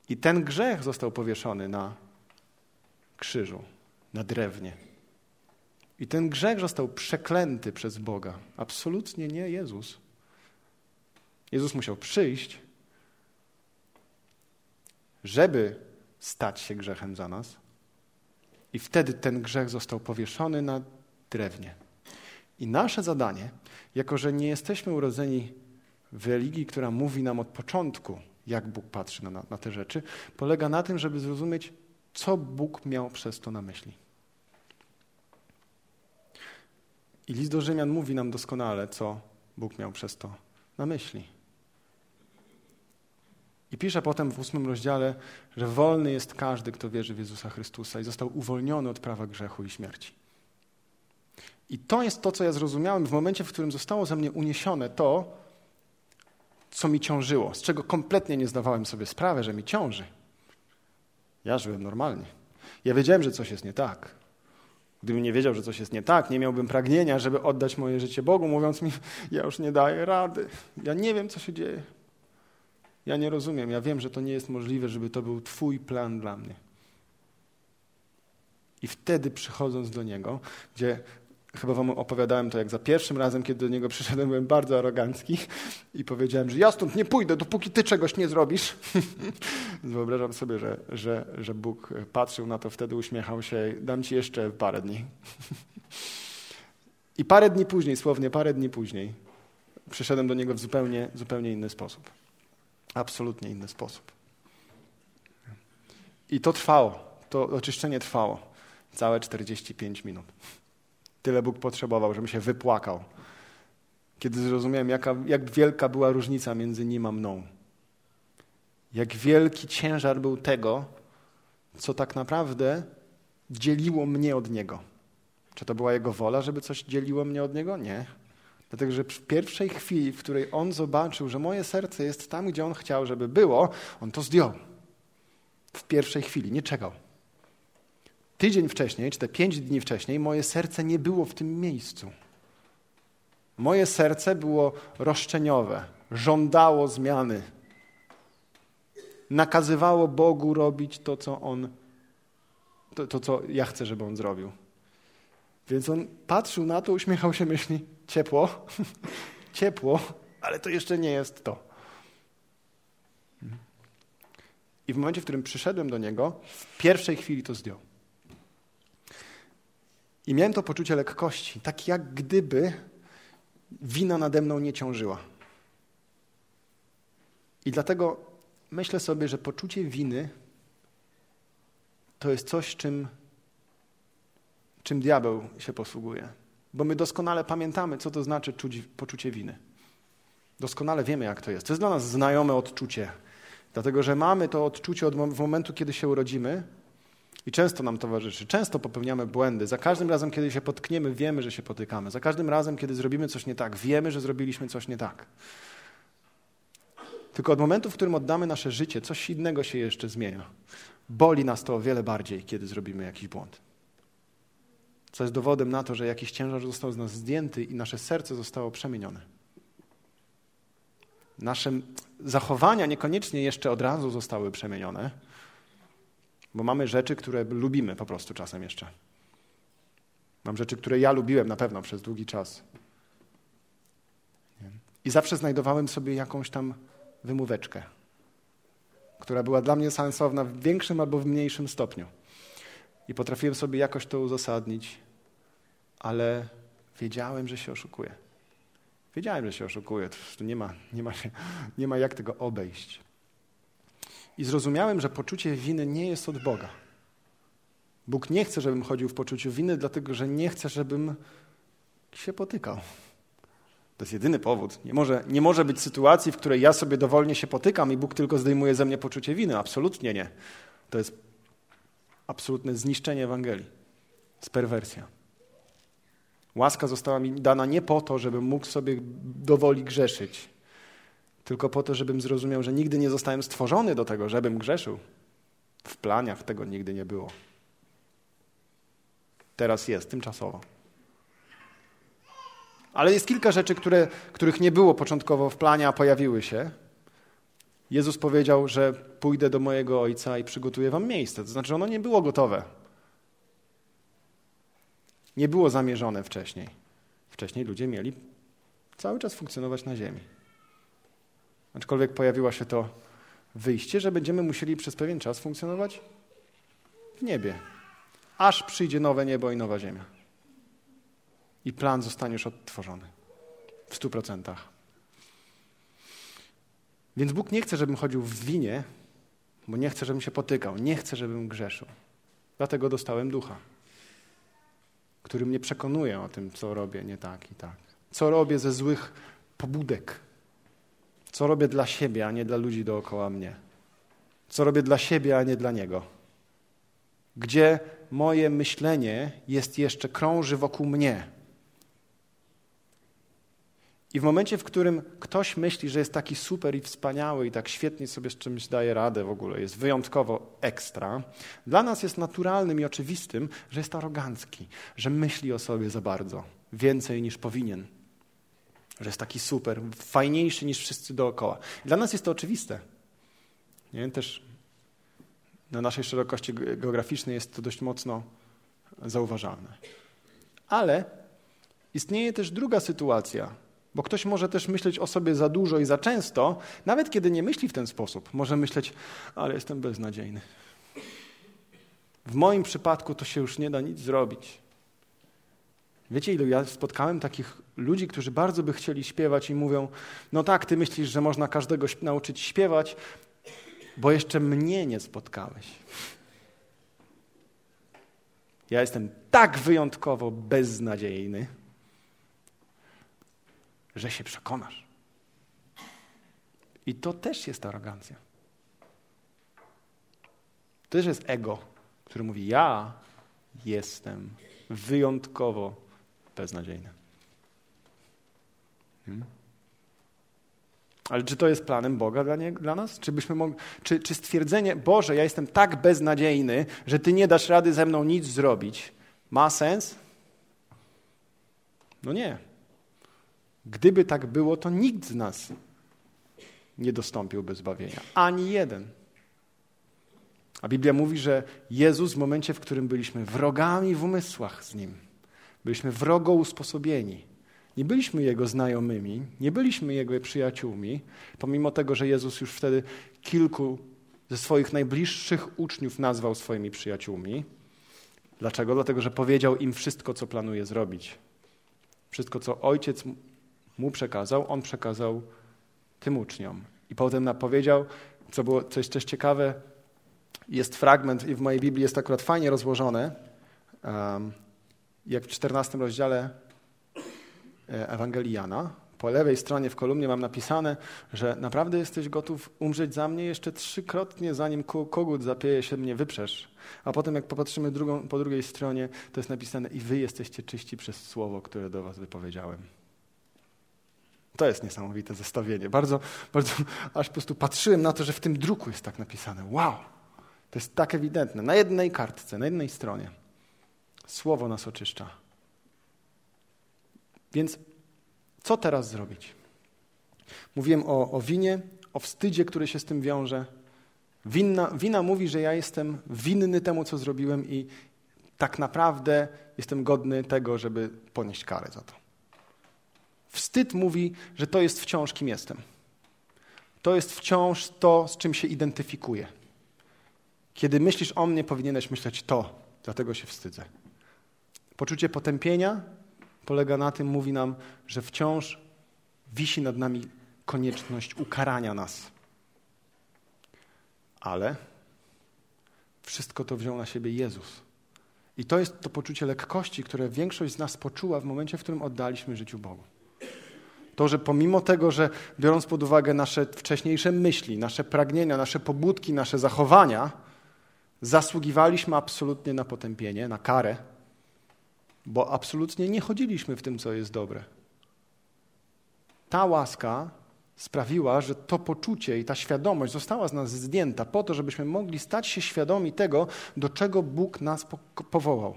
[SPEAKER 1] I ten grzech został powieszony na krzyżu, na drewnie. I ten grzech został przeklęty przez Boga. Absolutnie nie Jezus. Jezus musiał przyjść, żeby stać się grzechem za nas. I wtedy ten grzech został powieszony na drewnie. I nasze zadanie, jako że nie jesteśmy urodzeni w religii, która mówi nam od początku, jak Bóg patrzy na, na te rzeczy, polega na tym, żeby zrozumieć, co Bóg miał przez to na myśli. I list do Rzymian mówi nam doskonale, co Bóg miał przez to na myśli. I pisze potem w ósmym rozdziale, że wolny jest każdy, kto wierzy w Jezusa Chrystusa i został uwolniony od prawa grzechu i śmierci. I to jest to, co ja zrozumiałem w momencie, w którym zostało ze mnie uniesione to, co mi ciążyło, z czego kompletnie nie zdawałem sobie sprawy, że mi ciąży. Ja żyłem normalnie. Ja wiedziałem, że coś jest nie tak. Gdybym nie wiedział, że coś jest nie tak, nie miałbym pragnienia, żeby oddać moje życie Bogu, mówiąc mi, ja już nie daję rady. Ja nie wiem, co się dzieje. Ja nie rozumiem. Ja wiem, że to nie jest możliwe, żeby to był Twój plan dla mnie. I wtedy przychodząc do Niego, gdzie chyba wam opowiadałem to, jak za pierwszym razem, kiedy do Niego przyszedłem, byłem bardzo arogancki i powiedziałem, że ja stąd nie pójdę, dopóki Ty czegoś nie zrobisz. Wyobrażam sobie, że, że, że Bóg patrzył na to, wtedy uśmiechał się, dam Ci jeszcze parę dni. I parę dni później, słownie parę dni później, przyszedłem do Niego w zupełnie, zupełnie inny sposób. Absolutnie inny sposób. I to trwało. To oczyszczenie trwało. Całe 45 minut. Tyle Bóg potrzebował, żebym się wypłakał. Kiedy zrozumiałem, jaka, jak wielka była różnica między nim a mną. Jak wielki ciężar był tego, co tak naprawdę dzieliło mnie od Niego. Czy to była Jego wola, żeby coś dzieliło mnie od Niego? Nie. Dlatego, że w pierwszej chwili, w której on zobaczył, że moje serce jest tam, gdzie on chciał, żeby było, on to zdjął. W pierwszej chwili, nie czekał. Tydzień wcześniej, czy te pięć dni wcześniej, moje serce nie było w tym miejscu. Moje serce było roszczeniowe, żądało zmiany. Nakazywało Bogu robić to, co on, to, to co ja chcę, żeby on zrobił. Więc on patrzył na to, uśmiechał się, myśli, ciepło, ciepło, ale to jeszcze nie jest to. I w momencie, w którym przyszedłem do Niego, w pierwszej chwili to zdjął. I miałem to poczucie lekkości, tak jak gdyby wina nade mną nie ciążyła. I dlatego myślę sobie, że poczucie winy to jest coś, czym, czym diabeł się posługuje. Bo my doskonale pamiętamy, co to znaczy czuć poczucie winy. Doskonale wiemy, jak to jest. To jest dla nas znajome odczucie. Dlatego, że mamy to odczucie od momentu, kiedy się urodzimy i często nam towarzyszy. Często popełniamy błędy. Za każdym razem, kiedy się potkniemy, wiemy, że się potykamy. Za każdym razem, kiedy zrobimy coś nie tak, wiemy, że zrobiliśmy coś nie tak. Tylko od momentu, w którym oddamy nasze życie, coś innego się jeszcze zmienia. Boli nas to o wiele bardziej, kiedy zrobimy jakiś błąd. Co jest dowodem na to, że jakiś ciężar został z nas zdjęty i nasze serce zostało przemienione. Nasze zachowania niekoniecznie jeszcze od razu zostały przemienione, bo mamy rzeczy, które lubimy po prostu czasem jeszcze. Mam rzeczy, które ja lubiłem na pewno przez długi czas. I zawsze znajdowałem sobie jakąś tam wymóweczkę, która była dla mnie sensowna w większym albo w mniejszym stopniu. I potrafiłem sobie jakoś to uzasadnić, ale wiedziałem, że się oszukuję. Wiedziałem, że się oszukuję. To nie ma, nie, ma, nie ma jak tego obejść. I zrozumiałem, że poczucie winy nie jest od Boga. Bóg nie chce, żebym chodził w poczuciu winy, dlatego że nie chce, żebym się potykał. To jest jedyny powód. Nie może, nie może być sytuacji, w której ja sobie dowolnie się potykam i Bóg tylko zdejmuje ze mnie poczucie winy. Absolutnie nie. To jest absolutne zniszczenie Ewangelii. Jest perwersja. Łaska została mi dana nie po to, żebym mógł sobie dowoli grzeszyć, tylko po to, żebym zrozumiał, że nigdy nie zostałem stworzony do tego, żebym grzeszył. W planiach tego nigdy nie było. Teraz jest, tymczasowo. Ale jest kilka rzeczy, które, których nie było początkowo w planie, a pojawiły się. Jezus powiedział, że pójdę do mojego Ojca i przygotuję wam miejsce. To znaczy, ono nie było gotowe. Nie było zamierzone wcześniej. Wcześniej ludzie mieli cały czas funkcjonować na ziemi. Aczkolwiek pojawiło się to wyjście, że będziemy musieli przez pewien czas funkcjonować w niebie, aż przyjdzie nowe niebo i nowa ziemia. I plan zostanie już odtworzony w stu procentach. Więc Bóg nie chce, żebym chodził w winie, bo nie chce, żebym się potykał, nie chce, żebym grzeszył. Dlatego dostałem ducha który mnie przekonuje o tym, co robię nie tak i tak. Co robię ze złych pobudek. Co robię dla siebie, a nie dla ludzi dookoła mnie. Co robię dla siebie, a nie dla Niego. Gdzie moje myślenie jest jeszcze, krąży wokół mnie, i w momencie, w którym ktoś myśli, że jest taki super i wspaniały i tak świetnie sobie z czymś daje radę w ogóle, jest wyjątkowo ekstra, dla nas jest naturalnym i oczywistym, że jest arogancki, że myśli o sobie za bardzo, więcej niż powinien, że jest taki super, fajniejszy niż wszyscy dookoła. Dla nas jest to oczywiste. Nie? Też na naszej szerokości geograficznej jest to dość mocno zauważalne. Ale istnieje też druga sytuacja, bo ktoś może też myśleć o sobie za dużo i za często, nawet kiedy nie myśli w ten sposób. Może myśleć, ale jestem beznadziejny. W moim przypadku to się już nie da nic zrobić. Wiecie, ilu ja spotkałem takich ludzi, którzy bardzo by chcieli śpiewać i mówią: No tak, ty myślisz, że można każdego nauczyć śpiewać, bo jeszcze mnie nie spotkałeś. Ja jestem tak wyjątkowo beznadziejny że się przekonasz. I to też jest arogancja. To też jest ego, który mówi: Ja jestem wyjątkowo beznadziejny. Hmm? Ale czy to jest planem Boga dla, nie, dla nas? Czy, byśmy mogli, czy, czy stwierdzenie, Boże, ja jestem tak beznadziejny, że Ty nie dasz rady ze mną nic zrobić, ma sens? No nie. Gdyby tak było, to nikt z nas nie dostąpiłby zbawienia. Ani jeden. A Biblia mówi, że Jezus w momencie, w którym byliśmy wrogami w umysłach z Nim, byliśmy wrogo usposobieni, nie byliśmy Jego znajomymi, nie byliśmy Jego przyjaciółmi, pomimo tego, że Jezus już wtedy kilku ze swoich najbliższych uczniów nazwał swoimi przyjaciółmi. Dlaczego? Dlatego, że powiedział im wszystko, co planuje zrobić. Wszystko, co ojciec mu przekazał, on przekazał tym uczniom. I potem powiedział, co było coś też ciekawe, jest fragment i w mojej Biblii jest akurat fajnie rozłożone, um, jak w 14 rozdziale e, Ewangelii Jana. Po lewej stronie w kolumnie mam napisane, że naprawdę jesteś gotów umrzeć za mnie jeszcze trzykrotnie, zanim kogut zapieje się mnie wyprzesz. A potem jak popatrzymy drugą, po drugiej stronie, to jest napisane i wy jesteście czyści przez słowo, które do was wypowiedziałem. To jest niesamowite zestawienie. Bardzo, bardzo, aż po prostu patrzyłem na to, że w tym druku jest tak napisane. Wow! To jest tak ewidentne. Na jednej kartce, na jednej stronie. Słowo nas oczyszcza. Więc co teraz zrobić? Mówiłem o, o winie, o wstydzie, który się z tym wiąże. Winna, wina mówi, że ja jestem winny temu, co zrobiłem i tak naprawdę jestem godny tego, żeby ponieść karę za to. Wstyd mówi, że to jest wciąż kim jestem. To jest wciąż to, z czym się identyfikuję. Kiedy myślisz o mnie, powinieneś myśleć to, dlatego się wstydzę. Poczucie potępienia polega na tym, mówi nam, że wciąż wisi nad nami konieczność ukarania nas. Ale wszystko to wziął na siebie Jezus. I to jest to poczucie lekkości, które większość z nas poczuła w momencie, w którym oddaliśmy życiu Bogu. To, że pomimo tego, że biorąc pod uwagę nasze wcześniejsze myśli, nasze pragnienia, nasze pobudki, nasze zachowania, zasługiwaliśmy absolutnie na potępienie, na karę, bo absolutnie nie chodziliśmy w tym, co jest dobre. Ta łaska sprawiła, że to poczucie i ta świadomość została z nas zdjęta po to, żebyśmy mogli stać się świadomi tego, do czego Bóg nas powołał,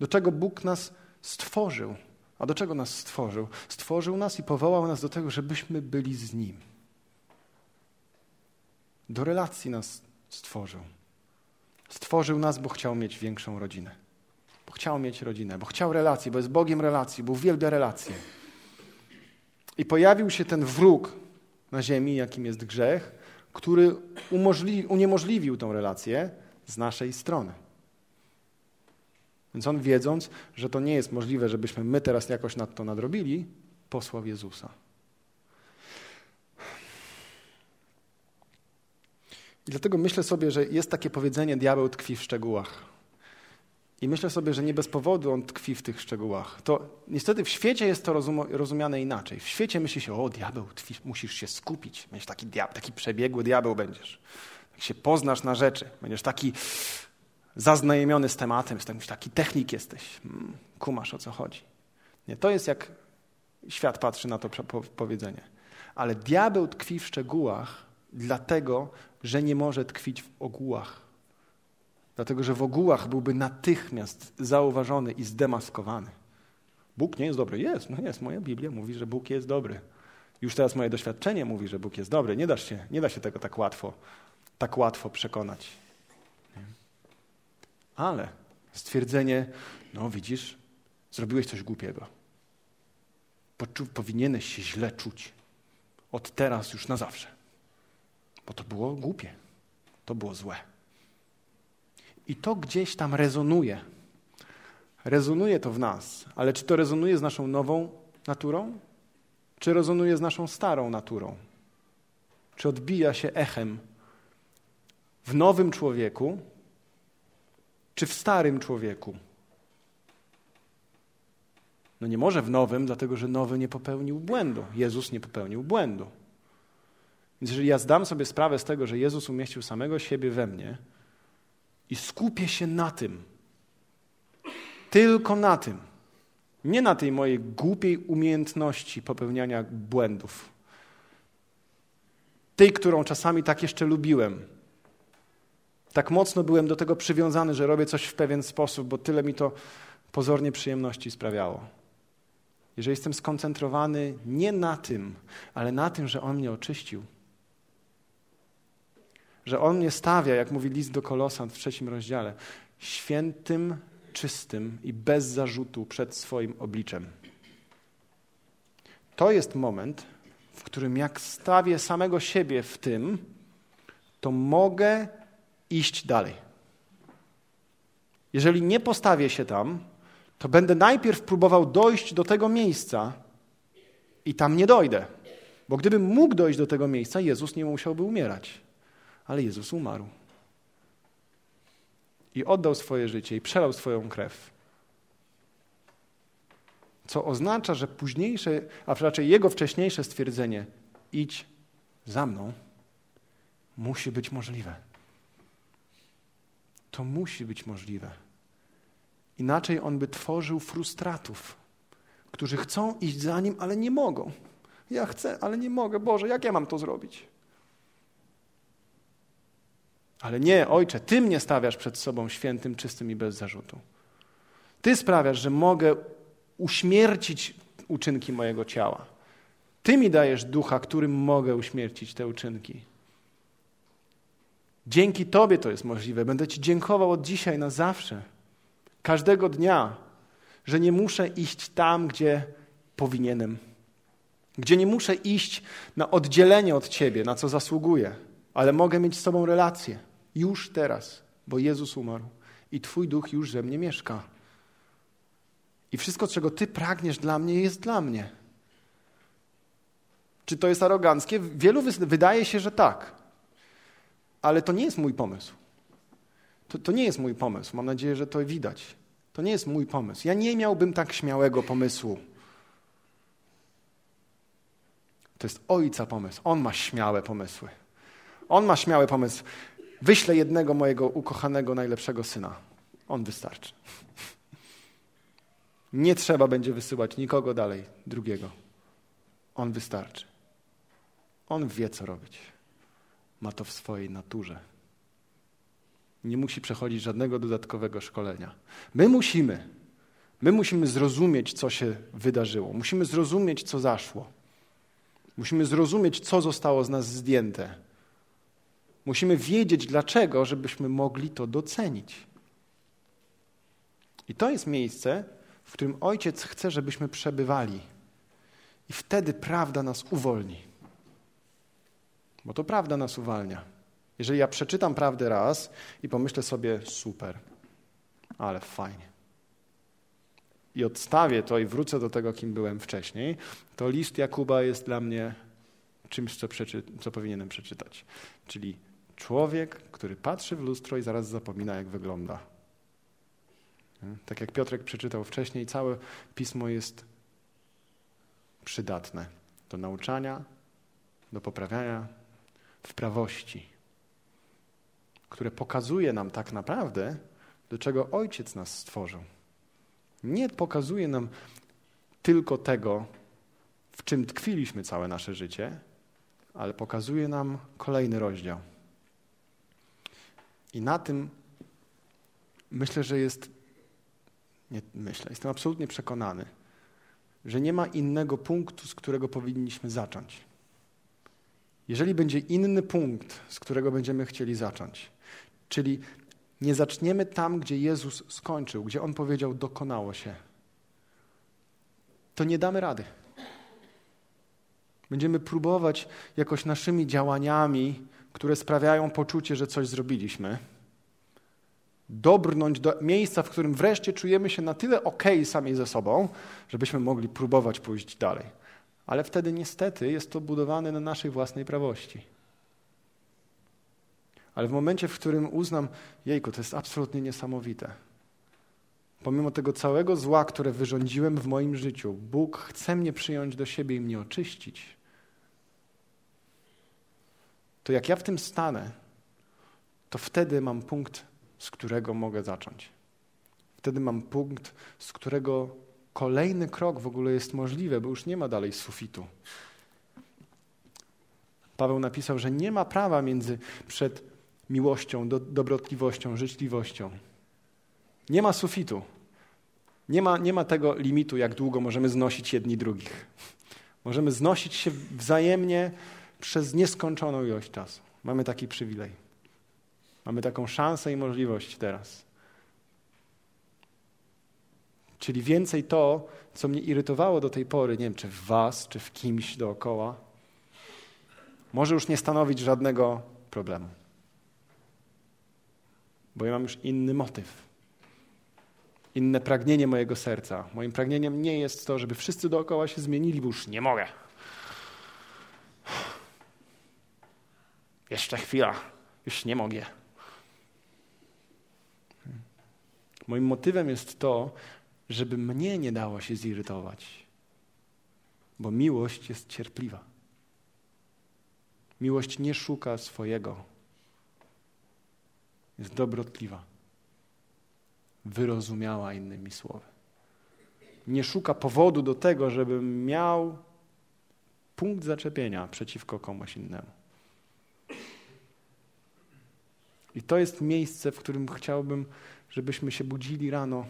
[SPEAKER 1] do czego Bóg nas stworzył. A do czego nas stworzył? Stworzył nas i powołał nas do tego, żebyśmy byli z Nim. Do relacji nas stworzył. Stworzył nas, bo chciał mieć większą rodzinę. Bo chciał mieć rodzinę, bo chciał relacji, bo jest Bogiem relacji, bo uwielbia relacje. I pojawił się ten wróg na ziemi, jakim jest grzech, który uniemożliwił tą relację z naszej strony. Więc on wiedząc, że to nie jest możliwe, żebyśmy my teraz jakoś nad to nadrobili, posłał Jezusa. I dlatego myślę sobie, że jest takie powiedzenie: diabeł tkwi w szczegółach. I myślę sobie, że nie bez powodu on tkwi w tych szczegółach. To niestety w świecie jest to rozumiane inaczej. W świecie myśli się, o diabeł, tkwi, musisz się skupić. Będziesz taki, diabeł, taki przebiegły diabeł będziesz. Jak się poznasz na rzeczy. Będziesz taki zaznajomiony z tematem, jesteś taki technik jesteś, hmm, kumasz o co chodzi. Nie, to jest jak świat patrzy na to powiedzenie. Ale diabeł tkwi w szczegółach, dlatego, że nie może tkwić w ogółach. Dlatego, że w ogółach byłby natychmiast zauważony i zdemaskowany. Bóg nie jest dobry. Jest, no jest. Moja Biblia mówi, że Bóg jest dobry. Już teraz moje doświadczenie mówi, że Bóg jest dobry. Nie, dasz się, nie da się tego tak łatwo, tak łatwo przekonać. Ale stwierdzenie, no widzisz, zrobiłeś coś głupiego. Poczu, powinieneś się źle czuć. Od teraz już na zawsze. Bo to było głupie. To było złe. I to gdzieś tam rezonuje. Rezonuje to w nas, ale czy to rezonuje z naszą nową naturą? Czy rezonuje z naszą starą naturą? Czy odbija się echem w nowym człowieku, czy w starym człowieku? No nie może w nowym, dlatego że nowy nie popełnił błędu. Jezus nie popełnił błędu. Więc jeżeli ja zdam sobie sprawę z tego, że Jezus umieścił samego siebie we mnie i skupię się na tym, tylko na tym, nie na tej mojej głupiej umiejętności popełniania błędów, tej, którą czasami tak jeszcze lubiłem, tak mocno byłem do tego przywiązany, że robię coś w pewien sposób, bo tyle mi to pozornie przyjemności sprawiało. Jeżeli jestem skoncentrowany nie na tym, ale na tym, że On mnie oczyścił, że On mnie stawia, jak mówi list do Kolosan w trzecim rozdziale, świętym, czystym i bez zarzutu przed swoim obliczem. To jest moment, w którym jak stawię samego siebie w tym, to mogę iść dalej. Jeżeli nie postawię się tam, to będę najpierw próbował dojść do tego miejsca i tam nie dojdę. Bo gdybym mógł dojść do tego miejsca, Jezus nie musiałby umierać. Ale Jezus umarł. I oddał swoje życie i przelał swoją krew. Co oznacza, że późniejsze, a raczej jego wcześniejsze stwierdzenie idź za mną, musi być możliwe. To musi być możliwe. Inaczej on by tworzył frustratów, którzy chcą iść za nim, ale nie mogą. Ja chcę, ale nie mogę. Boże, jak ja mam to zrobić? Ale nie, ojcze, ty mnie stawiasz przed sobą świętym, czystym i bez zarzutu. Ty sprawiasz, że mogę uśmiercić uczynki mojego ciała. Ty mi dajesz ducha, którym mogę uśmiercić te uczynki. Dzięki Tobie to jest możliwe. Będę Ci dziękował od dzisiaj na zawsze, każdego dnia, że nie muszę iść tam, gdzie powinienem, gdzie nie muszę iść na oddzielenie od Ciebie, na co zasługuję, ale mogę mieć z Tobą relację już teraz, bo Jezus umarł i Twój duch już ze mnie mieszka. I wszystko, czego Ty pragniesz dla mnie, jest dla mnie. Czy to jest aroganckie? Wielu wydaje się, że tak. Ale to nie jest mój pomysł. To, to nie jest mój pomysł. Mam nadzieję, że to widać. To nie jest mój pomysł. Ja nie miałbym tak śmiałego pomysłu. To jest ojca pomysł. On ma śmiałe pomysły. On ma śmiały pomysł. Wyślę jednego mojego ukochanego, najlepszego syna. On wystarczy. Nie trzeba będzie wysyłać nikogo dalej, drugiego. On wystarczy. On wie, co robić. Ma to w swojej naturze. Nie musi przechodzić żadnego dodatkowego szkolenia. My musimy. My musimy zrozumieć, co się wydarzyło. Musimy zrozumieć, co zaszło. Musimy zrozumieć, co zostało z nas zdjęte. Musimy wiedzieć dlaczego, żebyśmy mogli to docenić. I to jest miejsce, w którym Ojciec chce, żebyśmy przebywali. I wtedy prawda nas uwolni. Bo to prawda nas uwalnia. Jeżeli ja przeczytam prawdę raz i pomyślę sobie, super, ale fajnie. I odstawię to i wrócę do tego, kim byłem wcześniej, to list Jakuba jest dla mnie czymś, co, przeczy, co powinienem przeczytać. Czyli człowiek, który patrzy w lustro i zaraz zapomina, jak wygląda. Tak jak Piotrek przeczytał wcześniej, całe pismo jest przydatne do nauczania, do poprawiania w prawości, które pokazuje nam tak naprawdę, do czego Ojciec nas stworzył. Nie pokazuje nam tylko tego, w czym tkwiliśmy całe nasze życie, ale pokazuje nam kolejny rozdział. I na tym myślę, że jest, nie myślę, jestem absolutnie przekonany, że nie ma innego punktu, z którego powinniśmy zacząć. Jeżeli będzie inny punkt, z którego będziemy chcieli zacząć, czyli nie zaczniemy tam, gdzie Jezus skończył, gdzie On powiedział, dokonało się, to nie damy rady. Będziemy próbować jakoś naszymi działaniami które sprawiają poczucie, że coś zrobiliśmy, dobrnąć do miejsca, w którym wreszcie czujemy się na tyle ok sami ze sobą, żebyśmy mogli próbować pójść dalej. Ale wtedy niestety jest to budowane na naszej własnej prawości. Ale w momencie, w którym uznam, jejku, to jest absolutnie niesamowite. Pomimo tego całego zła, które wyrządziłem w moim życiu, Bóg chce mnie przyjąć do siebie i mnie oczyścić to jak ja w tym stanę, to wtedy mam punkt, z którego mogę zacząć. Wtedy mam punkt, z którego kolejny krok w ogóle jest możliwy, bo już nie ma dalej sufitu. Paweł napisał, że nie ma prawa między przed miłością, do, dobrotliwością, życzliwością. Nie ma sufitu. Nie ma, nie ma tego limitu, jak długo możemy znosić jedni drugich. Możemy znosić się wzajemnie przez nieskończoną ilość czasu. Mamy taki przywilej. Mamy taką szansę i możliwość teraz. Czyli więcej to, co mnie irytowało do tej pory, nie wiem, czy w Was, czy w kimś dookoła, może już nie stanowić żadnego problemu. bo ja mam już inny motyw. Inne pragnienie mojego serca. Moim pragnieniem nie jest to, żeby wszyscy dookoła się zmienili, bo już nie mogę. Jeszcze chwila, już nie mogę. Moim motywem jest to, żeby mnie nie dało się zirytować, bo miłość jest cierpliwa. Miłość nie szuka swojego, jest dobrotliwa, wyrozumiała innymi słowy. Nie szuka powodu do tego, żebym miał punkt zaczepienia przeciwko komuś innemu. I to jest miejsce, w którym chciałbym, żebyśmy się budzili rano.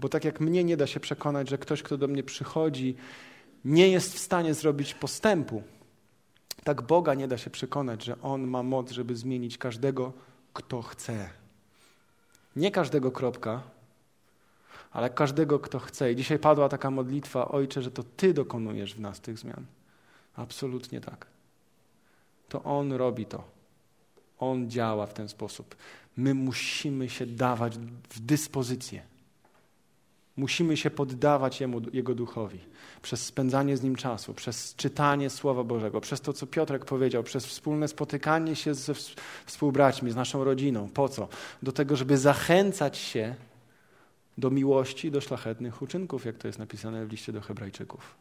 [SPEAKER 1] Bo tak jak mnie nie da się przekonać, że ktoś, kto do mnie przychodzi, nie jest w stanie zrobić postępu, tak Boga nie da się przekonać, że On ma moc, żeby zmienić każdego, kto chce. Nie każdego kropka, ale każdego, kto chce. I dzisiaj padła taka modlitwa, Ojcze, że to Ty dokonujesz w nas tych zmian. Absolutnie tak. To On robi to. On działa w ten sposób. My musimy się dawać w dyspozycję. Musimy się poddawać Jemu, Jego duchowi przez spędzanie z Nim czasu, przez czytanie Słowa Bożego, przez to, co Piotrek powiedział, przez wspólne spotykanie się ze współbraćmi, z naszą rodziną. Po co? Do tego, żeby zachęcać się do miłości, do szlachetnych uczynków, jak to jest napisane w liście do Hebrajczyków.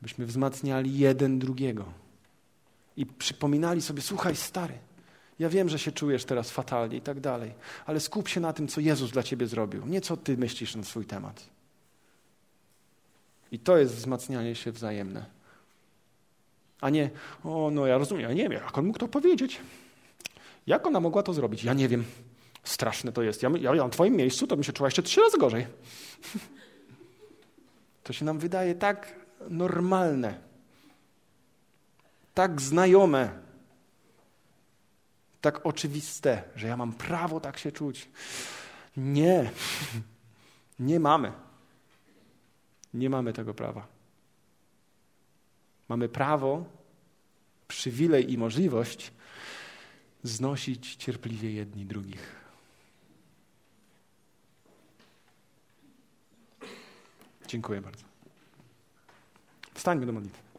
[SPEAKER 1] Abyśmy wzmacniali jeden drugiego i przypominali sobie: Słuchaj, stary. Ja wiem, że się czujesz teraz fatalnie i tak dalej, ale skup się na tym, co Jezus dla ciebie zrobił, nie co ty myślisz na swój temat. I to jest wzmacnianie się wzajemne. A nie, o no ja rozumiem, ja nie wiem, jak on mógł to powiedzieć. Jak ona mogła to zrobić? Ja nie wiem. Straszne to jest. Ja, ja, ja na twoim miejscu to bym się czuła jeszcze trzy razy gorzej. To się nam wydaje tak normalne, tak znajome, tak oczywiste, że ja mam prawo tak się czuć. Nie, nie mamy. Nie mamy tego prawa. Mamy prawo, przywilej i możliwość znosić cierpliwie jedni drugich. Dziękuję bardzo. Wstańmy do modlitwy.